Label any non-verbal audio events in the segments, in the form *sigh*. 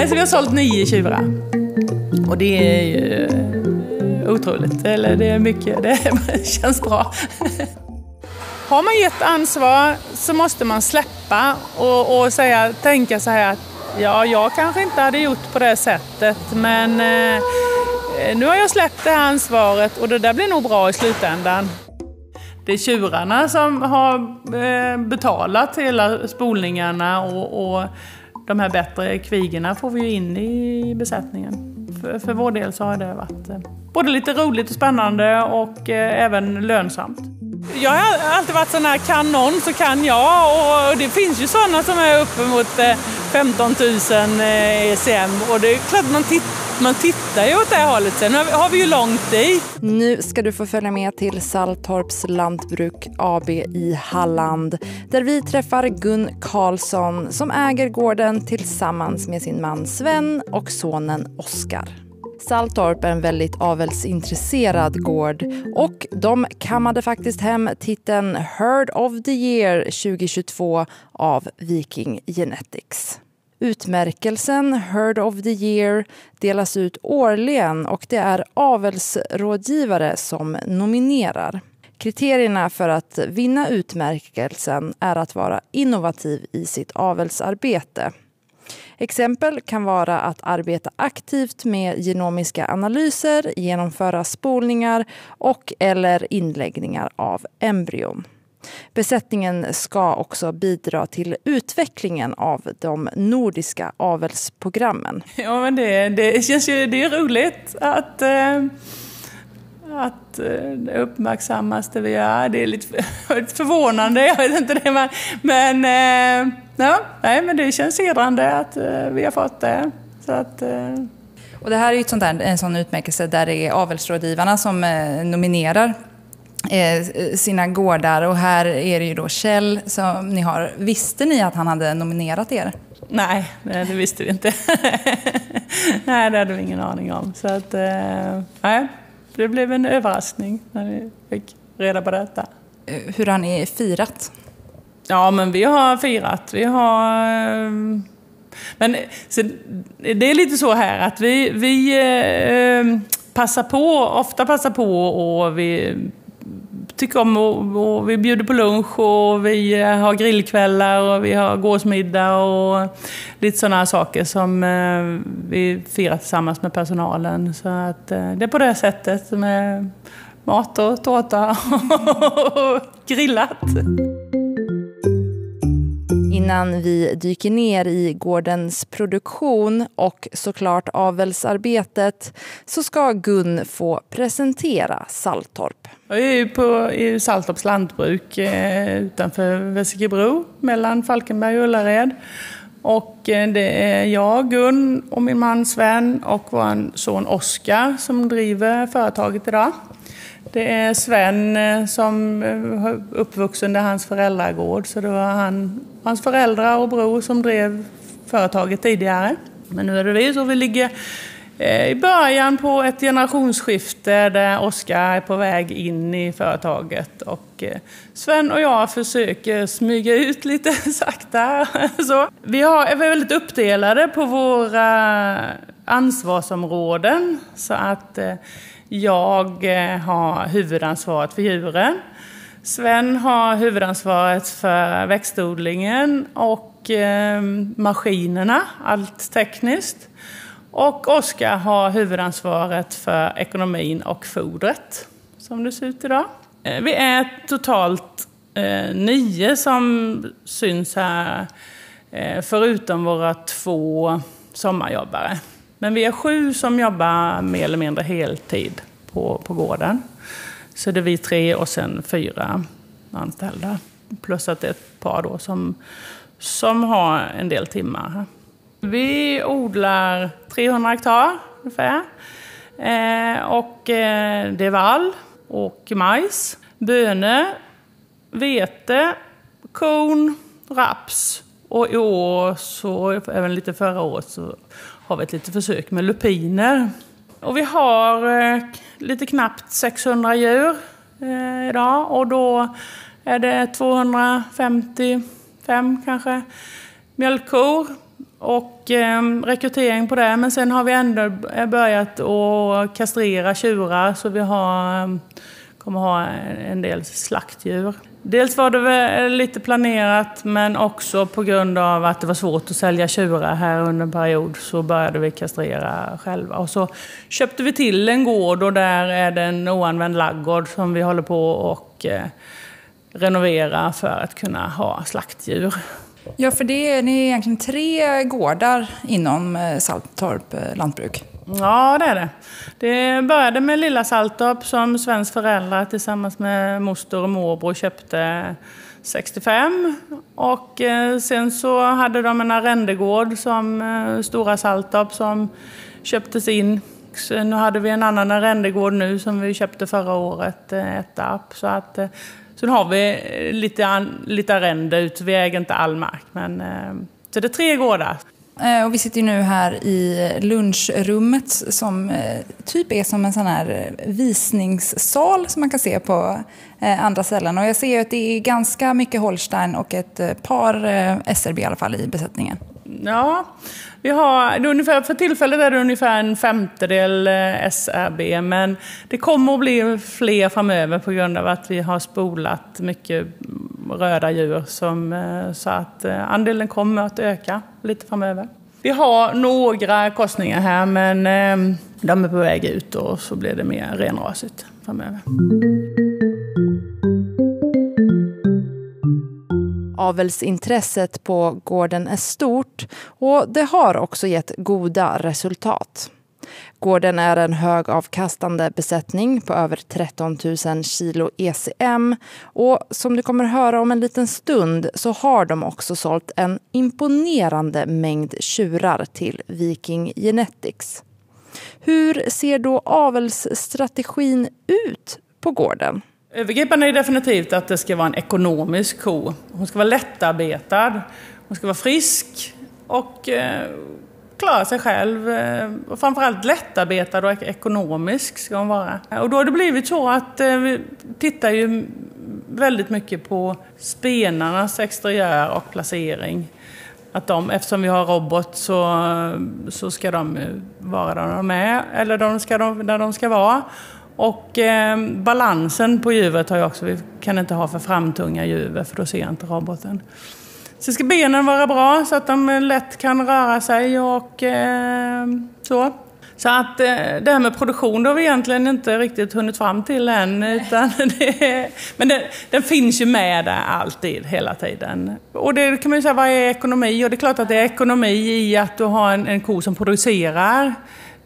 Nej, så vi har sålt nio tjurar. Och det är ju eh, otroligt. Eller det är mycket, det *laughs* känns bra. Har man gett ansvar så måste man släppa och, och säga, tänka så här att ja, jag kanske inte hade gjort på det sättet men eh, nu har jag släppt det här ansvaret och det där blir nog bra i slutändan. Det är tjurarna som har eh, betalat hela spolningarna och, och de här bättre kvigorna får vi ju in i besättningen. För, för vår del så har det varit eh, både lite roligt och spännande och eh, även lönsamt. Jag har alltid varit sån här, kan någon så kan jag. Och det finns ju sådana som är uppemot 15 000 ECM. Och det är klart man, tittar man tittar ju åt det hållet. Sen har vi ju långt dit. Nu ska du få följa med till Saltorps Lantbruk AB i Halland där vi träffar Gun Karlsson som äger gården tillsammans med sin man Sven och sonen Oskar. Saltorp är en väldigt avelsintresserad gård och de kammade faktiskt hem titeln Herd of the Year 2022 av Viking Genetics. Utmärkelsen Herd of the Year delas ut årligen och det är avelsrådgivare som nominerar. Kriterierna för att vinna utmärkelsen är att vara innovativ i sitt avelsarbete Exempel kan vara att arbeta aktivt med genomiska analyser, genomföra spolningar och eller inläggningar av embryon. Besättningen ska också bidra till utvecklingen av de nordiska avelsprogrammen. Ja, men det, det känns ju det är roligt att eh att eh, det uppmärksammas det vi gör. *laughs* Det är lite, förvånande, jag vet inte det. Men, men, eh, ja, nej, men det känns hedrande att eh, vi har fått det. Så att, och det här är ju sånt där, en sån utmärkelse där det är avelsrådgivarna som nominerar sina gårdar och här är det ju då Kjell som ni har. Visste ni att han hade nominerat er? Nej, det visste vi inte. *laughs* nej, det hade vi ingen aning om. Så att, nej, det blev en överraskning när vi fick reda på detta. Eh, hur har ni firat? Ja, men vi har firat. Vi har... Eh, men det är lite så här att vi, vi eh, passar på, ofta passar på och vi tycker om och, och vi bjuder på lunch och vi eh, har grillkvällar och vi har gåsmiddag och lite sådana saker som eh, vi firar tillsammans med personalen. Så att eh, det är på det sättet med mat och tårta *laughs* och grillat. Innan vi dyker ner i gårdens produktion och såklart avelsarbetet så ska Gun få presentera Saltorp. Jag är på, i Saltorps lantbruk eh, utanför Vesikerbro mellan Falkenberg och Ullared. Och eh, det är jag, Gun och min man Sven och vår son Oskar som driver företaget idag. Det är Sven eh, som eh, är uppvuxen där hans föräldragård så det var han, hans föräldrar och bror som drev företaget tidigare. Men nu är det vi, så vi ligger eh, i början på ett generationsskifte där Oskar är på väg in i företaget och Sven och jag försöker smyga ut lite *laughs* sakta. Så vi är väldigt uppdelade på våra ansvarsområden så att jag eh, har huvudansvaret för djuren. Sven har huvudansvaret för växtodlingen och eh, maskinerna, allt tekniskt. Och Oskar har huvudansvaret för ekonomin och fodret, som det ser ut idag. Eh, vi är totalt eh, nio som syns här, förutom våra två sommarjobbare. Men vi är sju som jobbar mer eller mindre heltid på, på gården. Så det är vi tre och sen fyra anställda. Plus att det är ett par då som, som har en del timmar. Vi odlar 300 hektar ungefär. Eh, och eh, det är vall och majs, bönor, vete, korn, raps. Och i år, så, även lite förra året, så har vi ett litet försök med lupiner. Och vi har eh, lite knappt 600 djur eh, idag och då är det 255 kanske mjölkkor och eh, rekrytering på det. Men sen har vi ändå börjat att kastrera tjurar så vi har, eh, kommer ha en del slaktdjur. Dels var det lite planerat men också på grund av att det var svårt att sälja tjurar här under en period så började vi kastrera själva. Och så köpte vi till en gård och där är det en oanvänd laggård som vi håller på och eh, renovera för att kunna ha slaktdjur. Ja, för det är, ni är egentligen tre gårdar inom eh, Saltorp eh, lantbruk. Ja, det är det. Det började med Lilla Saltorp som Svens föräldrar tillsammans med moster och morbror köpte 65. Och eh, sen så hade de en arrendegård som eh, Stora Saltorp som köptes in. Nu hade vi en annan arrendegård nu som vi köpte förra året, eh, Ettarp. Så att Sen har vi lite, lite arrende ut, vi äger inte all mark. Men, så det är tre gårdar. Eh, och vi sitter nu här i lunchrummet som eh, typ är som en sån här eh, visningssal som man kan se på andra ställen. Och jag ser att det är ganska mycket Holstein och ett par SRB i alla fall i besättningen. Ja, vi har, ungefär, för tillfället är det ungefär en femtedel eh, SRB, men det kommer att bli fler framöver på grund av att vi har spolat mycket röda djur. Som, eh, så att eh, andelen kommer att öka lite framöver. Vi har några korsningar här, men de är på väg ut och så blir det mer renrasigt framöver. Avelsintresset på gården är stort och det har också gett goda resultat. Gården är en högavkastande besättning på över 13 000 kilo ECM och som du kommer höra om en liten stund så har de också sålt en imponerande mängd tjurar till Viking Genetics. Hur ser då avelsstrategin ut på gården? Övergripande är definitivt att det ska vara en ekonomisk ko. Hon ska vara lättarbetad, hon ska vara frisk och eh, klara sig själv. Eh, och framförallt lättarbetad och ekonomisk ska hon vara. Och då har det blivit så att eh, vi tittar ju väldigt mycket på spenarnas exteriör och placering. Att de, eftersom vi har robot så, så ska de vara där de är, eller de ska, där de ska vara. Och eh, balansen på djuret har jag också. Vi kan inte ha för framtunga djur för då ser inte roboten. Så ska benen vara bra så att de lätt kan röra sig och eh, så. Så att eh, det här med produktion har vi egentligen inte riktigt hunnit fram till än. Utan *laughs* det, men det, den finns ju med där alltid, hela tiden. Och det kan man ju säga, vad är ekonomi? Och det är klart att det är ekonomi i att du har en, en ko som producerar.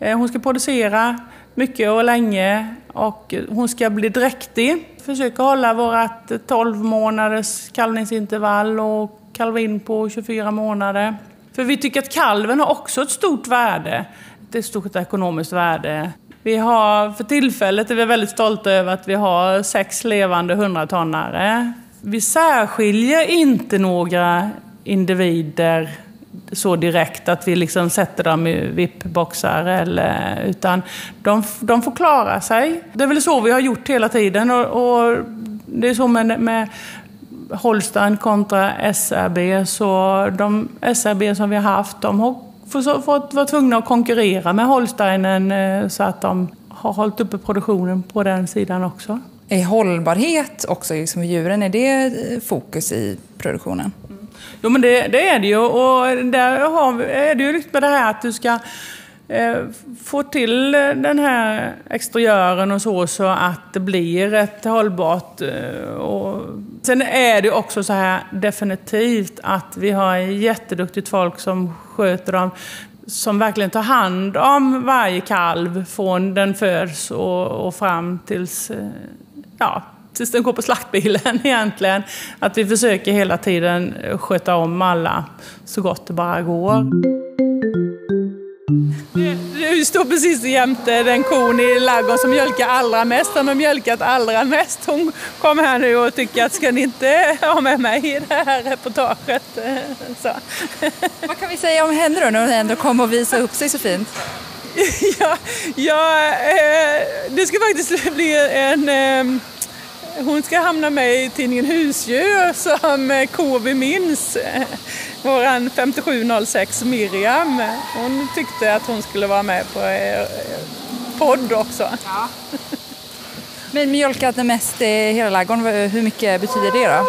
Eh, hon ska producera mycket och länge och hon ska bli dräktig. Försöka hålla vårt 12 månaders kalvningsintervall och kalva in på 24 månader. För vi tycker att kalven har också ett stort värde, Det är ett stort ekonomiskt värde. Vi har, för tillfället är vi väldigt stolta över att vi har sex levande hundratonnare. Vi särskiljer inte några individer så direkt att vi liksom sätter dem i VIP-boxar. Eller, utan de, de får klara sig. Det är väl så vi har gjort hela tiden. Och, och det är så med, med Holstein kontra SRB. Så de SRB som vi har haft, de har fått vara tvungna att konkurrera med Holsteinen eh, så att de har hållit uppe produktionen på den sidan också. Är hållbarhet också liksom djuren, är det fokus i produktionen? Jo men det, det, är det ju och där har, är det ju liksom det här att du ska eh, få till den här exteriören och så, så att det blir ett hållbart. Eh, och sen är det också så här definitivt att vi har jätteduktigt folk som sköter dem som verkligen tar hand om varje kalv från den föds och, och fram tills eh, ja, tills den går på slaktbilen *laughs* egentligen. Att vi försöker hela tiden sköta om alla så gott det bara går. Du står precis jämte den kon i ladugården som mjölkar allra mest. Som har mjölkat allra mest. Hon kom här nu och tycker att ska ni inte ha med mig i det här reportaget? *laughs* Så. *laughs* Vad kan vi säga om henne då när hon ändå kom och visade upp sig så fint? ja, ja eh, det ska faktiskt bli en eh, hon ska hamna med i tidningen Husdjur som ko vi minns. Våran 5706 Miriam, hon tyckte att hon skulle vara med på er podd också. Ja. Men mjölkat mest i hela ladugården, hur mycket betyder det då?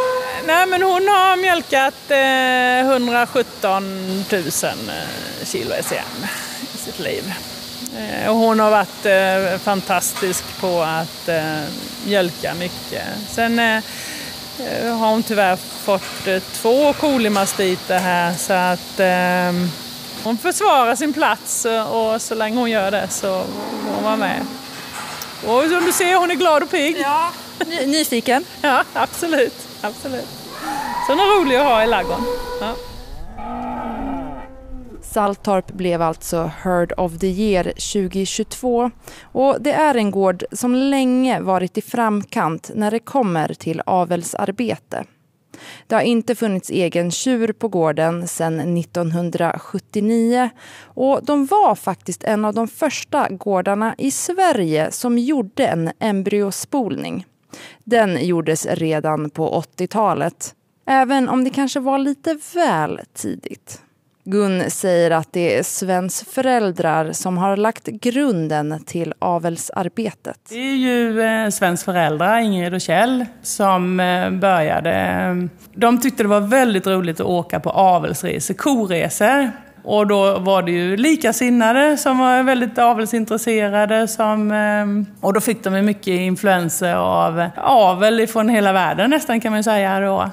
Nej men hon har mjölkat eh, 117 000 kilo SCM i sitt liv. Eh, och hon har varit eh, fantastisk på att eh, mjölka mycket. Sen eh, eh, har hon tyvärr fått eh, två kolimastiter här så att eh, hon försvarar sin plats och så länge hon gör det så får hon vara med. Och som du ser, hon är glad och pigg. Ja, ny nyfiken. *laughs* ja, absolut. absolut. Så hon är rolig att ha i ladugården. Ja. Saltorp blev alltså Heard of the Year 2022 och det är en gård som länge varit i framkant när det kommer till avelsarbete. Det har inte funnits egen tjur på gården sedan 1979 och de var faktiskt en av de första gårdarna i Sverige som gjorde en embryospolning. Den gjordes redan på 80-talet, även om det kanske var lite väl tidigt. Gun säger att det är Svens föräldrar som har lagt grunden till avelsarbetet. Det är ju eh, Svens föräldrar, Ingrid och Kjell, som eh, började. Eh, de tyckte det var väldigt roligt att åka på avelsresor, koresor. Och då var det ju likasinnade som var väldigt avelsintresserade. Som, eh, och då fick de mycket influenser av avel från hela världen nästan kan man säga då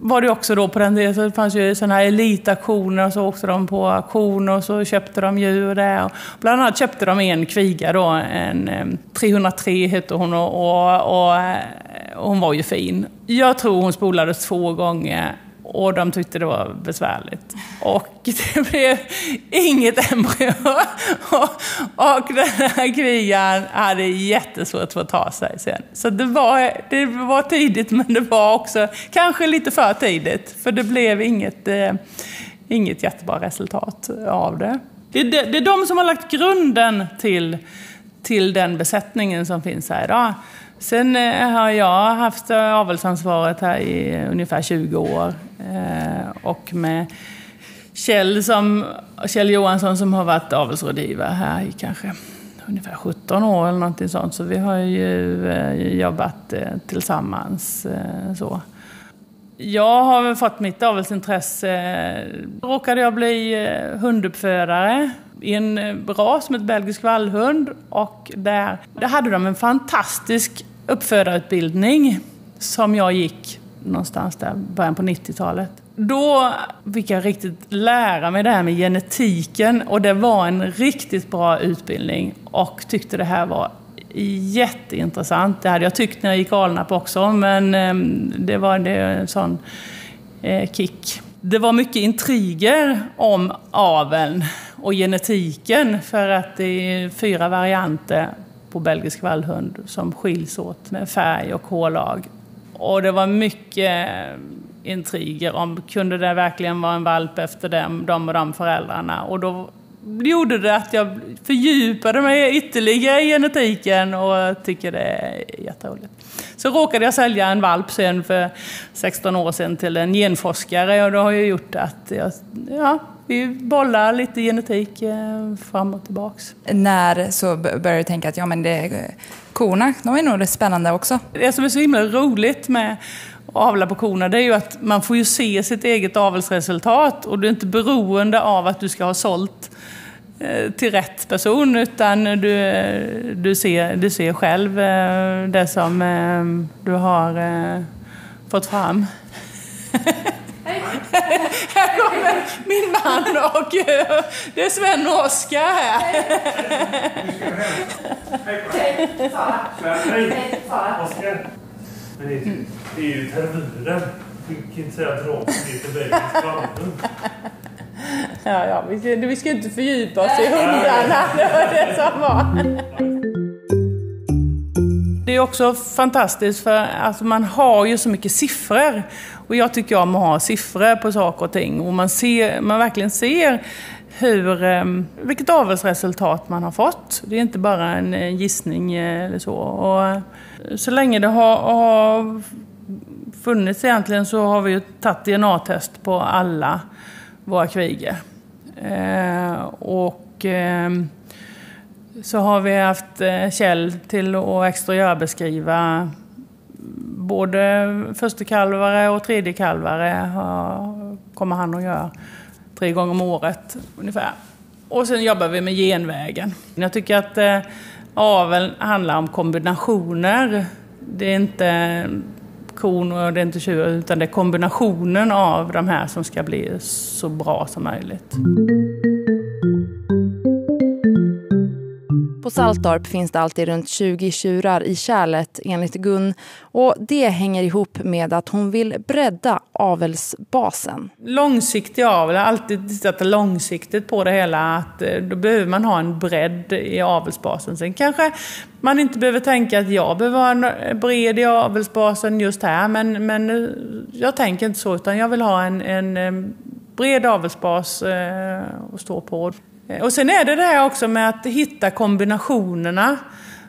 var det också då på den tiden, så det fanns ju sådana här elitaktioner och så åkte de på auktioner och så köpte de djur där. Och bland annat köpte de en kviga då, en 303 hette hon och, och, och, och hon var ju fin. Jag tror hon spolades två gånger och de tyckte det var besvärligt. Och *laughs* det blev inget embryo. Och, och den här kvigan hade jättesvårt att få ta sig sen. Så det var, det var tidigt, men det var också kanske lite för tidigt. För det blev inget, eh, inget jättebra resultat av det. Det, det. det är de som har lagt grunden till, till den besättningen som finns här idag. Sen eh, har jag haft eh, avelsansvaret här i ungefär 20 år. Eh, och med Kjell, som, Kjell Johansson som har varit avelsrådgivare här i kanske ungefär 17 år eller någonting sånt. Så vi har ju jobbat tillsammans så. Jag har fått mitt avelsintresse. Då råkade jag bli hunduppfödare i en ras med ett belgisk vallhund och där, där hade de en fantastisk uppfödarutbildning som jag gick någonstans där, början på 90-talet. Då fick jag riktigt lära mig det här med genetiken och det var en riktigt bra utbildning och tyckte det här var jätteintressant. Det hade jag tyckt när jag gick Alnarp också, men ehm, det var en sån eh, kick. Det var mycket intriger om aveln och genetiken för att det är fyra varianter på belgisk vallhund som skiljs åt med färg och hårlag. Och det var mycket eh, intriger om kunde det verkligen vara en valp efter dem, de och de föräldrarna. Och då gjorde det att jag fördjupade mig ytterligare i genetiken och tycker det är jätteroligt. Så råkade jag sälja en valp sen för 16 år sedan till en genforskare och det har ju gjort att jag, ja, vi bollar lite genetik eh, fram och tillbaks. När så började du tänka att ja, men det, korna, de är nog spännande också? Det som är så himla roligt med att avla på korna, det är ju att man får ju se sitt eget avelsresultat och du är inte beroende av att du ska ha sålt eh, till rätt person utan du, du, ser, du ser själv eh, det som du har fått fram. *laughs* här kommer min man och uh, det är Sven och Oskar här. Hej Sara. Oskar. Det är ju termiren. Du kan inte säga dra på lite belgisk Ja, ja, vi ska, vi ska inte fördjupa oss i hundarna. *laughs* Det var det som var. Det är också fantastiskt för alltså man har ju så mycket siffror. Och jag tycker om att ha siffror på saker och ting. Och man, ser, man verkligen ser hur, ehm, vilket avelsresultat man har fått. Det är inte bara en gissning eh, eller så. Och eh, så länge det har, har funnits egentligen så har vi ju tagit DNA-test på alla våra kvigor. Eh, och eh, så har vi haft eh, Kjell till att exteriörbeskriva både förstekalvare och tredjekalvare kommer han att göra tre gånger om året ungefär. Och sen jobbar vi med genvägen. Jag tycker att eh, avel handlar om kombinationer. Det är inte kon och det är inte tjur, utan det är kombinationen av de här som ska bli så bra som möjligt. På Saltorp finns det alltid runt 20 tjurar i kärlet enligt Gun och det hänger ihop med att hon vill bredda avelsbasen. Långsiktig avel, jag har alltid tittat långsiktigt på det hela. Att eh, då behöver man ha en bredd i avelsbasen. Sen kanske man inte behöver tänka att jag behöver ha en eh, bred i avelsbasen just här. Men, men eh, jag tänker inte så utan jag vill ha en, en bred avelsbas eh, att stå på. Eh, och sen är det det här också med att hitta kombinationerna.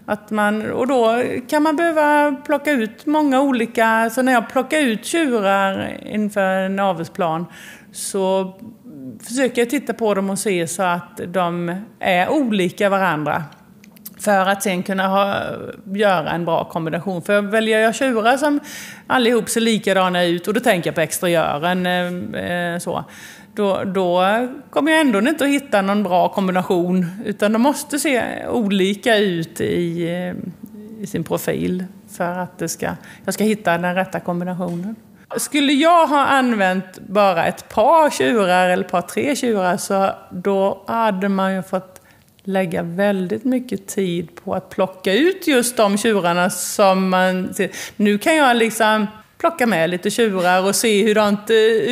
Att man, och då kan man behöva plocka ut många olika, så när jag plockar ut tjurar inför en avelsplan så försöker jag titta på dem och se så att de är olika varandra. För att sen kunna ha, göra en bra kombination. För väljer jag tjurar som allihop ser likadana ut, och då tänker jag på exteriören, eh, eh så, då, då kommer jag ändå inte att hitta någon bra kombination. Utan de måste se olika ut i, eh, i sin profil för att det ska, jag ska hitta den rätta kombinationen. Skulle jag ha använt bara ett par tjurar eller ett par tre tjurar så då hade man ju fått lägga väldigt mycket tid på att plocka ut just de tjurarna som man. Nu kan jag liksom plocka med lite tjurar och se hur eh,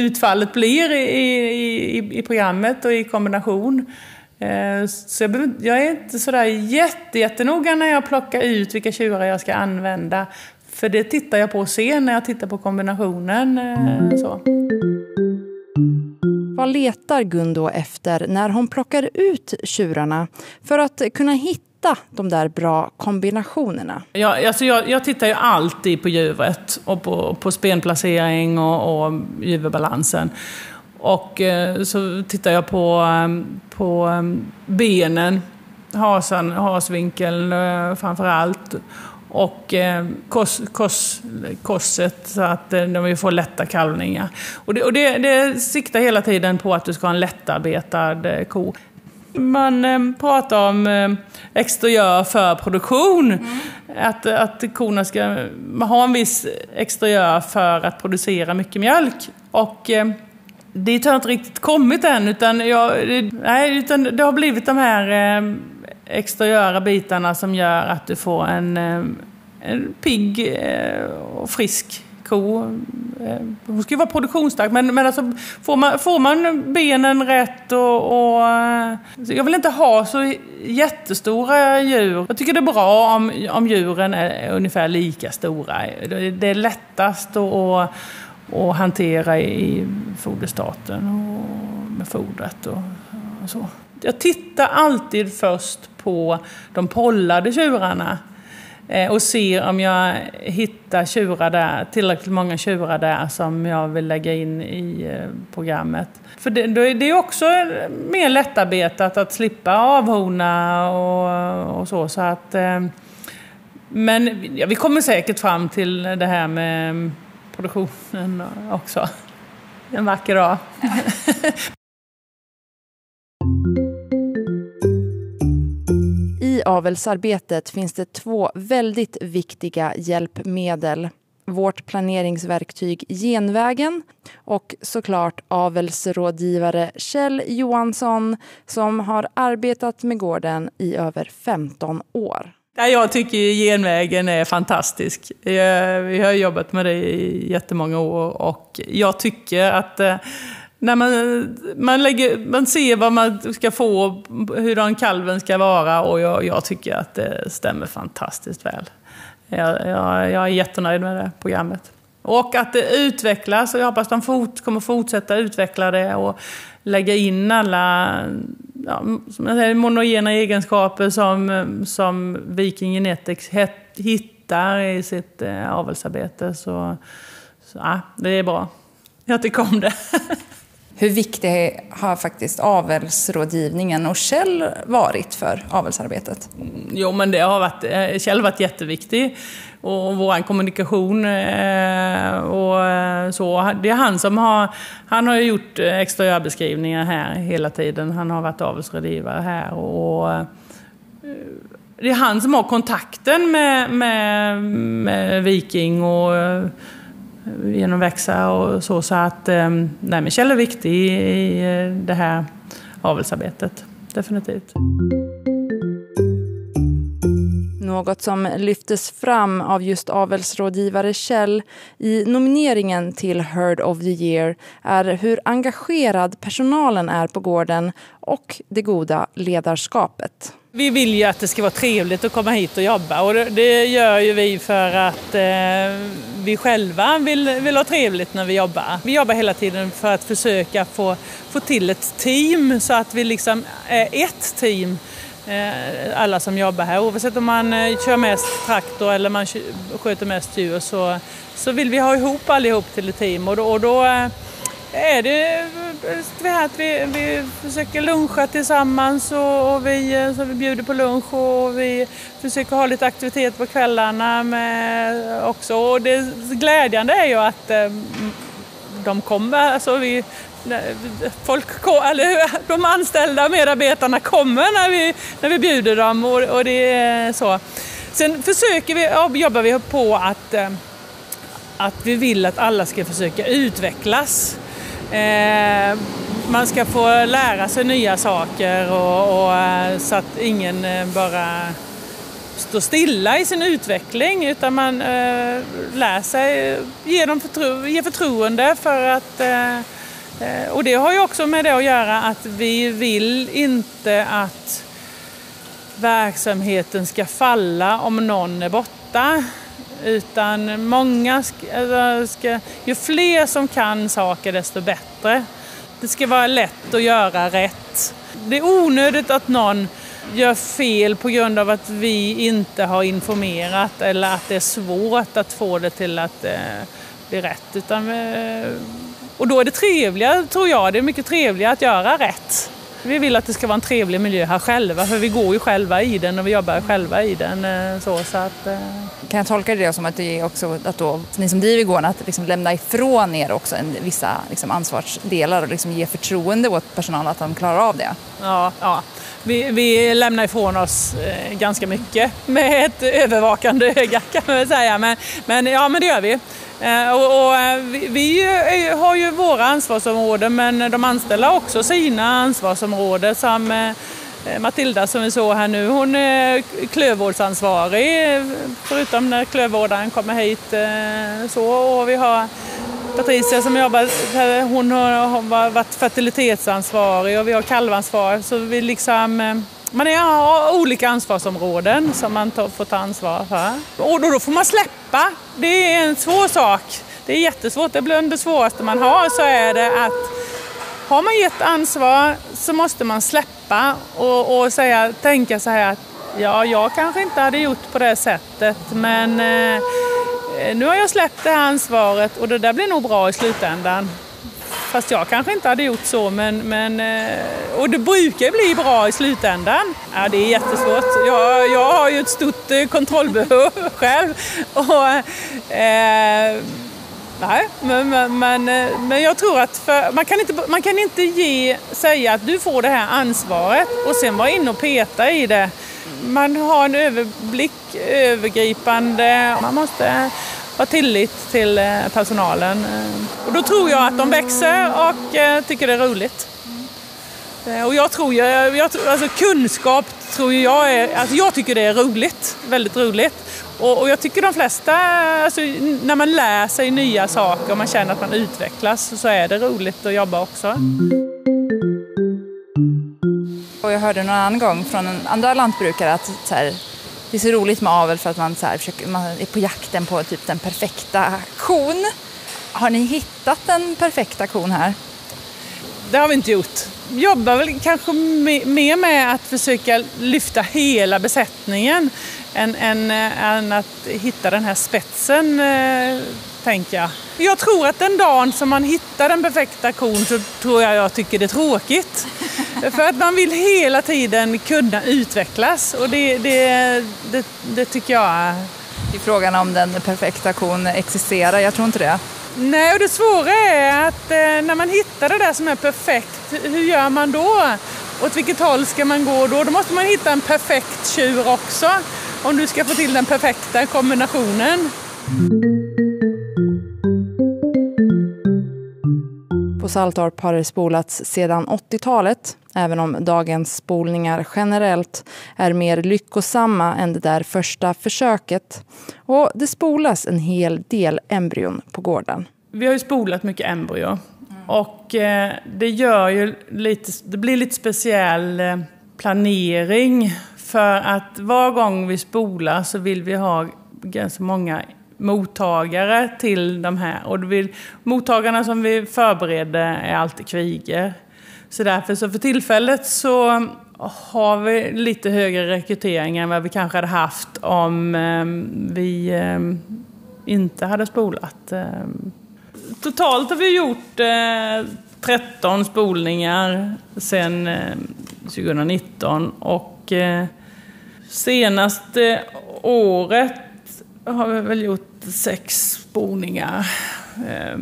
utfallet blir i, i, i programmet och i kombination. Eh, så jag, jag är inte sådär jätte, jättenoga när jag plockar ut vilka tjurar jag ska använda. För det tittar jag på sen när jag tittar på kombinationen. Eh, så. Vad letar Gun då efter när hon plockar ut tjurarna för att kunna hitta hitta de där bra kombinationerna? Ja, alltså jag, jag tittar ju alltid på djuret och på, på spenplacering och, och djurbalansen. Och eh, så tittar jag på, eh, på eh, benen, hasan, hasvinkeln eh, framför allt. Och eh, kos, kos, kosset så att eh, de får lätta kalvningar. Och, det, och det, det siktar hela tiden på att du ska ha en lättarbetad eh, ko. Man eh, pratar om eh, exteriör för produktion. Mm. Att, att korna ska ha en viss exteriör för att producera mycket mjölk. Och eh, dit har jag inte riktigt kommit än, utan, jag, nej, utan det har blivit de här eh, exteriöra bitarna som gör att du får en, eh, en pigg eh, och frisk ko. Eh, hon ska ju vara produktionsstark, men, men alltså, får, man, får man benen rätt och, och... Eh, jag vill inte ha så jättestora djur. Jag tycker det är bra om, om djuren är ungefär lika stora. Det är lättast att, att hantera i foderstaten och med fodret och, och så. Jag tittar alltid först på de pollade tjurarna. Eh, och ser om jag hittar tjurar där, tillräckligt många tjurar där som jag vill lägga in i eh, programmet. För det, det är också mer lättarbetat att slippa avhorna och, och så. så att, eh, men ja, vi kommer säkert fram till det här med produktionen också. En vacker dag. *laughs* avelsarbetet finns det två väldigt viktiga hjälpmedel. Vårt planeringsverktyg Genvägen och såklart avelsrådgivare Kjell Johansson som har arbetat med gården i över 15 år. Jag tycker genvägen är fantastisk. Vi har jobbat med det i jättemånga år och jag tycker att eh, när man, man, lägger, man ser vad man ska få, hur kalven ska vara och jag, jag, tycker att det stämmer fantastiskt väl. Jag, jag, jag är jättenöjd med det programmet. Och att det utvecklas och jag hoppas att de fort, kommer fortsätta utveckla det och lägga in alla ja, som jag säger, monogena egenskaper som, som Viking Genetics hittar i sitt eh, avelsarbete. Så, så ja, det är bra. Jag tycker om det. *laughs* Hur viktig har faktiskt avelsrådgivningen och Kjell varit för avelsarbetet? Jo, men det har varit, eh, Kjell har varit jätteviktig. Och vår kommunikation eh, och eh, så. Det är han som har, han har gjort exteriörbeskrivningar här hela tiden. Han har varit avelsrådgivare här. Och det är han som har kontakten med, med, med Viking och genom växa och så. Så att ehm, nej, men Kjell är viktig i eh, det här avelsarbetet. Definitivt. Något som lyftes fram av just avelsrådgivare Kjell i nomineringen till Heard of the Year är hur engagerad personalen är på gården och det goda ledarskapet. Vi vill ju att det ska vara trevligt att komma hit och jobba och det gör ju vi för att eh, vi själva vill, vill ha trevligt när vi jobbar. Vi jobbar hela tiden för att försöka få, få till ett team så att vi liksom är ett team Eh, alla som jobbar här. Oavsett om man eh, kör mest traktor eller man sköter mest djur så, så vill vi ha ihop allihop till ett team och då, och då eh, är det att vi, vi försöker luncha tillsammans och, och vi, så vi bjuder på lunch och vi försöker ha lite aktivitet på kvällarna med också. Och det glädjande är ju att eh, de kommer, alltså vi, folk, eller *laughs* de anställda medarbetarna kommer när vi, när vi bjuder dem och, och det är så. Sen försöker vi, jobbar vi på att, eh, att vi vill att alla ska försöka utvecklas. Eh, man ska få lära sig nya saker och, och eh, så att ingen eh, bara står stilla i sin utveckling utan man eh, lär sig, eh, ger, dem förtro ger förtroende för att Eh, och det har ju också med det att göra att vi vill inte att verksamheten ska falla om någon är borta. Utan många ska, alltså, ska, ju fler som kan saker desto bättre. Det ska vara lätt att göra rätt. Det är onödigt att någon gör fel på grund av att vi inte har informerat eller att det är svårt att få det till att eh, bli rätt. Utan, eh, och då är det trevligare, tror jag, det är mycket trevligare att göra rätt. Vi vill att det ska vara en trevlig miljö här själva, för vi går ju själva i den och vi jobbar själva i den. Eh, så, så att, eh. Kan jag tolka det som att det är också att då, ni som driver gården, att liksom lämna ifrån er också en, vissa liksom ansvarsdelar och liksom ge förtroende åt personalen att de klarar av det? Ja, ja. Vi, vi lämnar ifrån oss eh, ganska mycket med ett övervakande öga kan man säga. Men, men ja, men det gör vi. Eh, och, och eh, vi, har ju våra ansvarsområden men de anställda har också sina ansvarsområden. Som eh, Matilda som vi såg här nu, hon är klövvårdsansvarig förutom när klövvårdaren kommer hit. Så, och vi har Patricia som jobbar, hon har varit fertilitetsansvarig och vi har kalvansvarig. Så vi liksom man har olika ansvarsområden som man får ta ansvar för. Och då, får man släppa. Det är en svår sak. Det är jättesvårt. Det blir det svåraste man har så är det att har man gett ansvar så måste man släppa och, och säga, tänka så här att ja, jag kanske inte hade gjort på det sättet men eh, nu har jag släppt det här ansvaret och det där blir nog bra i slutändan. Fast jag kanske inte hade gjort så, men, men, eh, och det brukar bli bra i slutändan. Ja, det är jättesvårt. Jag, jag har ju ett stort eh, kontrollbehov *laughs* själv. Och, eh, nej, men, men, men, eh, men jag tror att för, man, kan inte, man kan inte ge, säga att du får det här ansvaret och sen vara inne och peta i det. Man har en överblick, övergripande. Man måste ha tillit till eh, personalen. Eh, och då tror jag att de växer och eh, tycker det är roligt. Och jag tror ju, jag, alltså kunskap tror jag är, alltså jag tycker det är roligt, väldigt roligt. Och, och jag tycker de flesta, alltså när man lär sig nya saker och man känner att man utvecklas så är det roligt att jobba också. Och jag hörde någon annan gång från andra lantbrukare att så här, det är så roligt med avel för att man, så här, försöker, man är på jakten på typ den perfekta kon. Har ni hittat den perfekta kon här? Det har vi inte gjort. Vi jobbar väl kanske mer med att försöka lyfta hela besättningen. än, än, eh, än att hitta den här spetsen, eh, tänker jag. Jag tror att den dagen som man hittar den perfekta kon så tror jag jag tycker det är tråkigt. *laughs* För att man vill hela tiden kunna utvecklas och det, det, det, det tycker jag Det är frågan om den perfekta kon existerar, jag tror inte det. Nej, och det svåra är att eh, när man hittar det där som är perfekt, hur gör man då? Åt vilket håll ska man gå då? Då måste man hitta en perfekt tjur också om du ska få till den perfekta kombinationen. På Saltorp har det spolats sedan 80-talet, även om dagens spolningar generellt är mer lyckosamma än det där första försöket. Och det spolas en hel del embryon på gården. Vi har ju spolat mycket embryo och eh, det gör ju lite, det blir lite speciell eh, planering för att var gång vi spolar så vill vi ha ganska många mottagare till de här. Och vill, mottagarna som vi förbereder är alltid kvigor. Så därför så för tillfället så har vi lite högre rekrytering än vad vi kanske hade haft om eh, vi eh, inte hade spolat. Eh. Totalt har vi gjort eh, 13 spolningar sedan 2019 eh, och eh, senaste året har vi väl gjort sex spolningar. Eh,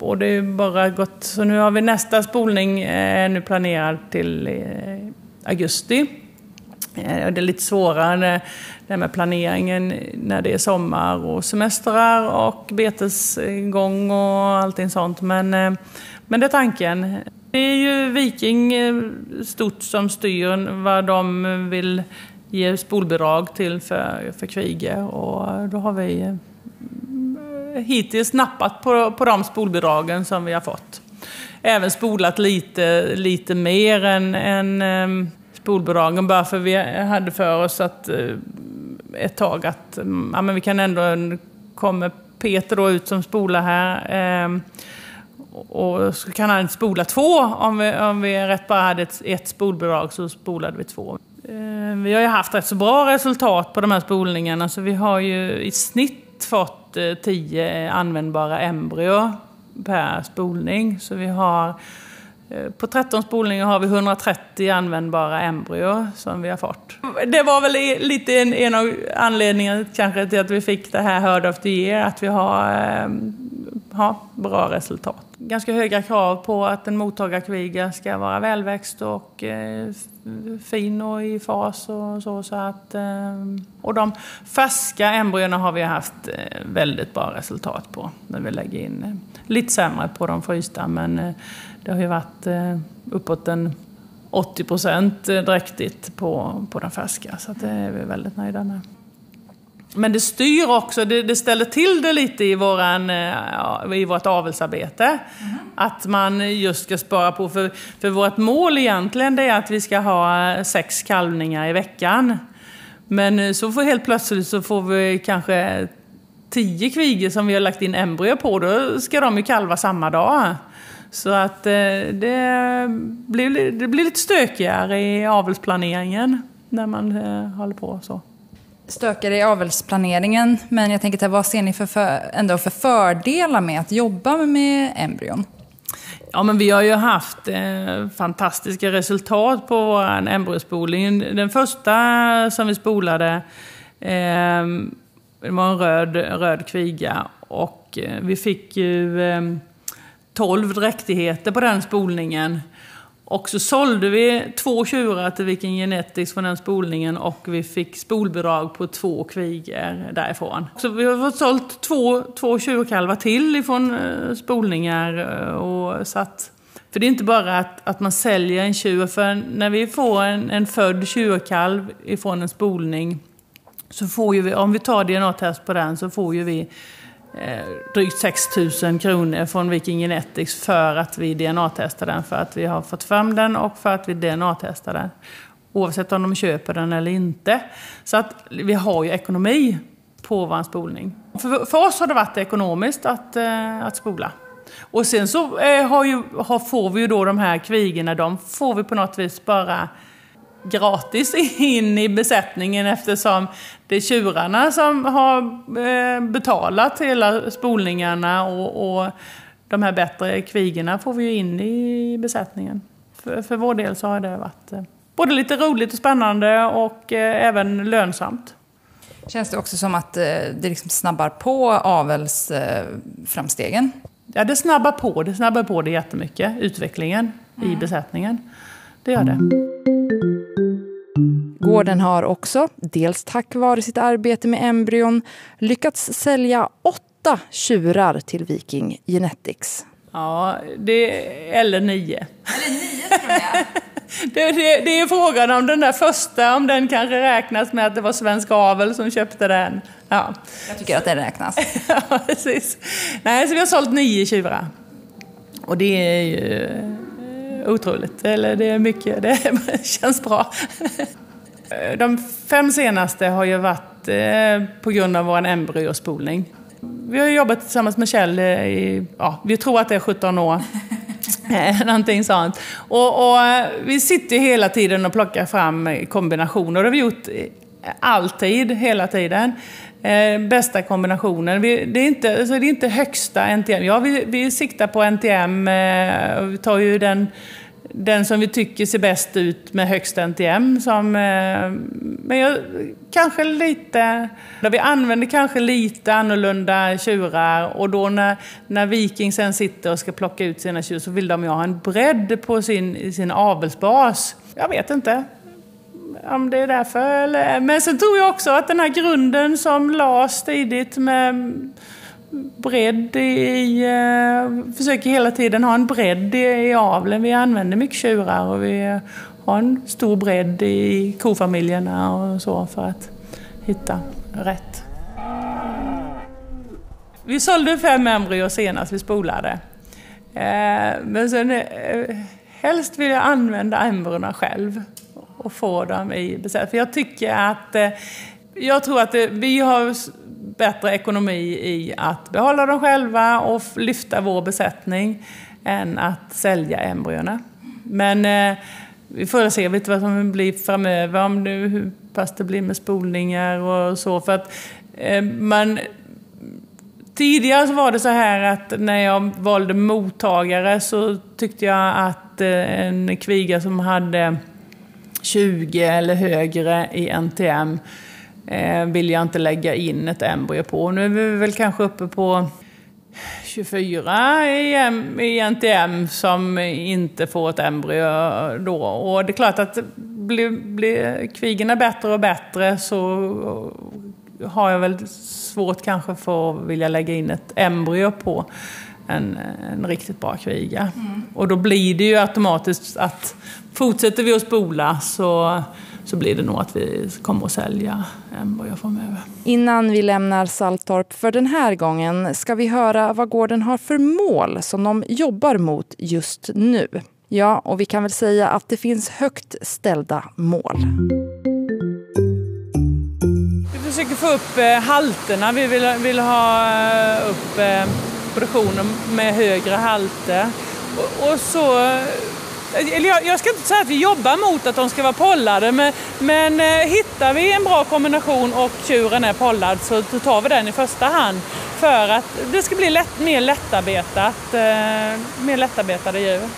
och det är bara gått, så nu har vi nästa spolning är nu planerad till eh, augusti. Det är lite svårare det med planeringen när det är sommar och semestrar och betesgång och allting sånt. Men, men det är tanken. Det är ju Viking stort som styr vad de vill ge spolbidrag till för, för Kvige och då har vi eh, hittills nappat på, på de spolbidragen som vi har fått. Även spolat lite, lite mer än, än ehm, spolbidragen bara för vi hade för oss att eh, ett tag att mm, ja, men vi kan ändå, kommer Peter då ut som spolar här eh, och så kan han spola två. Om vi, om vi rätt bara hade ett, ett spolbidrag så spolade vi två. Eh, vi har ju haft rätt så bra resultat på de här spolningarna så vi har ju i snitt fått eh, tio användbara embryo per spolning. Så vi har Eh, på 13 spolningar har vi 130 användbara embryo som vi har fått. Det var väl lite en, en av anledningarna kanske till att vi fick det här Heard of the Year, att vi har, eh, har bra resultat. Ganska höga krav på att en mottagarkviga ska vara välväxt och eh, fin och i fas och så. så att, eh, och de färska embryona har vi haft eh, väldigt bra resultat på när vi lägger in. Eh, lite sämre på de frysta men eh, det har ju varit eh, uppåt en 80 procent dräktigt på, på den färska, så det är vi väldigt nöjda med. Men det styr också, det, det ställer till det lite i, våran, eh, i vårt avelsarbete. Mm. Att man just ska spara på, för, för vårt mål egentligen det är att vi ska ha sex kalvningar i veckan. Men eh, så får helt plötsligt så får vi kanske tio kvigor som vi har lagt in embryo på, då ska de ju kalva samma dag. Så att eh, det blir, det blir lite stökigare i avelsplaneringen när man eh, håller på så. Stökigare i avelsplaneringen, men jag tänker vad ser ni för, för, ändå för fördelar med att jobba med embryon? Ja, men vi har ju haft eh, fantastiska resultat på vår embryospolning. Den första som vi spolade eh, det var en röd, röd kviga och eh, vi fick ju eh, 12 dräktigheter på den spolningen. Och så sålde vi två tjurar till Viking Genetics från den spolningen och vi fick spolbidrag på två kvigor därifrån. Så vi har fått sålt två, två tjurkalvar till ifrån eh, spolningar. Eh, och satt, för det är inte bara att, att man säljer en tjur, för när vi får en, en född tjurkalv ifrån en spolning så får ju vi, om vi tar DNA-test på den så får ju vi Eh, drygt 6 000 kronor från Viking Genetics för att vi DNA-testar den, för att vi har fått fram den och för att vi DNA-testar den. Oavsett om de köper den eller inte. Så att vi har ju ekonomi på vår spolning. För, för oss har det varit ekonomiskt att, eh, att spola. Och sen så eh, har ju, har, får vi ju då de här kvigorna, de får vi på något vis bara gratis in i besättningen eftersom det är tjurarna som har eh, betalat hela spolningarna och, och de här bättre kvigorna får vi ju in i besättningen. För, för vår del så har det varit eh, både lite roligt och spännande och eh, även lönsamt. Känns det också som att det liksom snabbar på avelsframstegen? Ja, det snabbar på det. snabbar på det jättemycket, utvecklingen mm. i besättningen. Det gör det. Gården har också, dels tack vare sitt arbete med embryon, lyckats sälja åtta tjurar till Viking Genetics. Ja, det, eller nio. Eller nio tror jag. *laughs* Det, det, det, är frågan om den där första, om den kanske räknas med att det var Svensk Avel som köpte den. Ja. Jag tycker att den räknas. *laughs* ja, precis. Nej, så vi har sålt nio tjurar. Och det är ju eh, otroligt. Eller det är mycket, det *laughs* känns bra. De fem senaste har ju varit eh, på grund av vår embryospolning. Vi har jobbat tillsammans med Kjell i, ja, vi tror att det är 17 år. *laughs* Eh, någonting sånt. Och, och, vi sitter hela tiden och plockar fram kombinationer. Det har vi gjort alltid, hela tiden. Eh, bästa kombinationen. Vi, det, är inte, alltså det är inte högsta NTM. Ja, vi, vi siktar på NTM. Eh, vi tar ju den den som vi tycker ser bäst ut med högst NTM. Som, eh, men jag, kanske lite, där vi använder kanske lite annorlunda tjurar och då när, när Viking sen sitter och ska plocka ut sina tjur så vill de ju ha en bredd på sin, sin avelsbas. Jag vet inte om det är därför. Eller, men sen tror jag också att den här grunden som lades tidigt med bredd i... Eh, försöker hela tiden ha en bredd i, i aveln. Vi använder mycket tjurar och vi har en stor bredd i kofamiljerna och så för att hitta rätt. Vi sålde fem embryon senast vi spolade. Eh, men sen eh, helst vill jag använda embryona själv och få dem i besättning. För jag tycker att eh, jag tror att eh, vi har bättre ekonomi i att behålla dem själva och lyfta vår besättning än att sälja embryona. Men eh, vi får se lite vad som blir framöver, om nu, hur pass det blir med spolningar och så. För att eh, man, tidigare så var det så här att när jag valde mottagare så tyckte jag att eh, en kviga som hade 20 eller högre i NTM eh, vill jag inte lägga in ett embryo på. Nu är vi väl kanske uppe på 24 i, i NTM som inte får ett embryo då. Och det är klart att blir, blir kvigerna bättre och bättre så har jag väl svårt kanske för att vilja lägga in ett embryo på en, en riktigt bra kviga. Mm. Och då blir det ju automatiskt att fortsätter vi att spola så så blir det nog att vi kommer att sälja embryo framöver. Innan vi lämnar Saltorp för den här gången ska vi höra vad gården har för mål som de jobbar mot just nu. Ja, och vi kan väl säga att det finns högt ställda mål. Vi försöker få upp eh, halterna. Vi vill, vill ha eh, upp eh, produktionen med högre halter. Och, och så eller jag, jag, ska inte säga att vi jobbar mot att de ska vara pollade, men, men eh, hittar vi en bra kombination och tjuren är pollad så tar vi den i första hand för att det ska bli lätt, mer lättarbetat, eh, mer lättarbetade djur.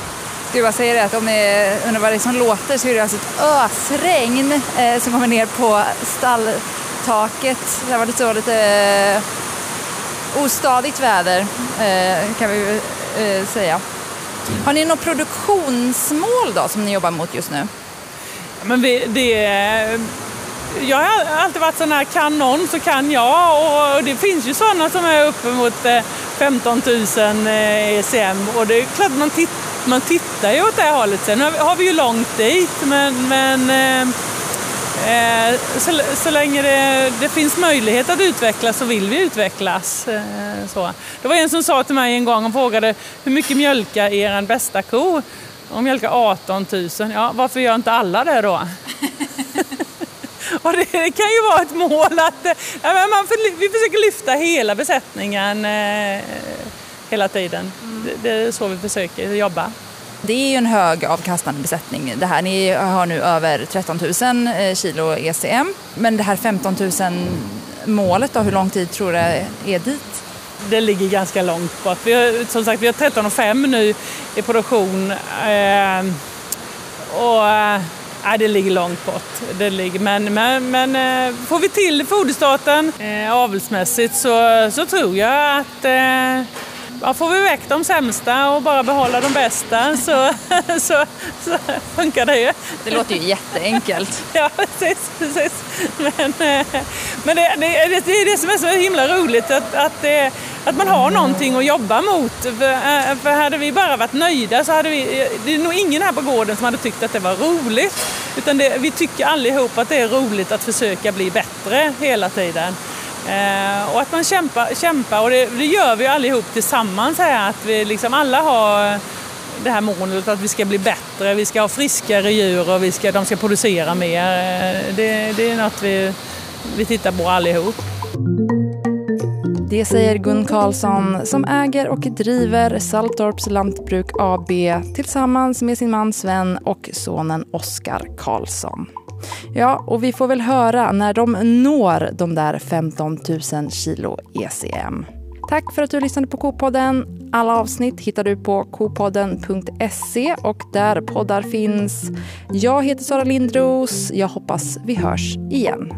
Du, vad säger det att om ni undrar vad det är som låter så är det alltså ett ösregn eh, som kommer ner på stalltaket. Det har varit så lite eh, ostadigt väder eh, kan vi eh, säga. Har ni något produktionsmål då som ni jobbar mot just nu? Men vi, det, jag har alltid varit sån här, kan någon så kan jag. Och det finns ju sådana som är uppemot 15 eh, 000 ECM. Eh, och det är klart man, titt, man tittar ju åt det hållet. Sen har vi ju långt dit, men, men Eh, så, så länge det, det, finns möjlighet att utvecklas så vill vi utvecklas. Eh, så. Det var en som sa till mig en gång och frågade hur mycket mjölkar er bästa ko? Hon mjölkar 18 000. Ja, varför gör inte alla det då? *laughs* och det, kan ju vara ett mål att ja, man, vi försöker lyfta hela besättningen eh, hela tiden. Mm. Det, det, är så vi försöker jobba. Det är ju en hög avkastande besättning det här. Ni har nu över 13 000 eh, kilo ECM. Men det här 15 000 målet då, hur lång tid tror du är dit? Det ligger ganska långt bort. Vi har, som sagt, vi har 13,5 nu i produktion. Eh, och eh, det ligger långt bort. Det ligger, men men, men eh, får vi till foderstaten eh, avelsmässigt så, så tror jag att eh, ja, får vi väck de sämsta och bara behålla de bästa så, *laughs* så, så funkar det ju. Det låter ju jätteenkelt. *laughs* ja, precis. precis. Men, eh, men det, det, det, är det som är så himla roligt att, att, det, att man har någonting att jobba mot. För, eh, för hade vi bara varit nöjda så hade vi... Det är nog ingen här på gården som hade tyckt att det var roligt. Utan det, vi tycker allihop att det är roligt att försöka bli bättre hela tiden. Eh, och att man kämpar, kämpar och det, det, gör vi allihop tillsammans här. Att vi liksom alla har det här målet att vi ska bli bättre, vi ska ha friskare djur och vi ska, de ska producera mer. Eh, det, det är något vi, vi tittar på allihop. Det säger Gun Karlsson som äger och driver Saltorps Lantbruk AB tillsammans med sin man Sven och sonen Oskar Karlsson. Ja, och vi får väl höra när de når de där 15 000 kilo ECM. Tack för att du lyssnade på Kopodden. Alla avsnitt hittar du på kopodden.se och där poddar finns. Jag heter Sara Lindros. Jag hoppas vi hörs igen.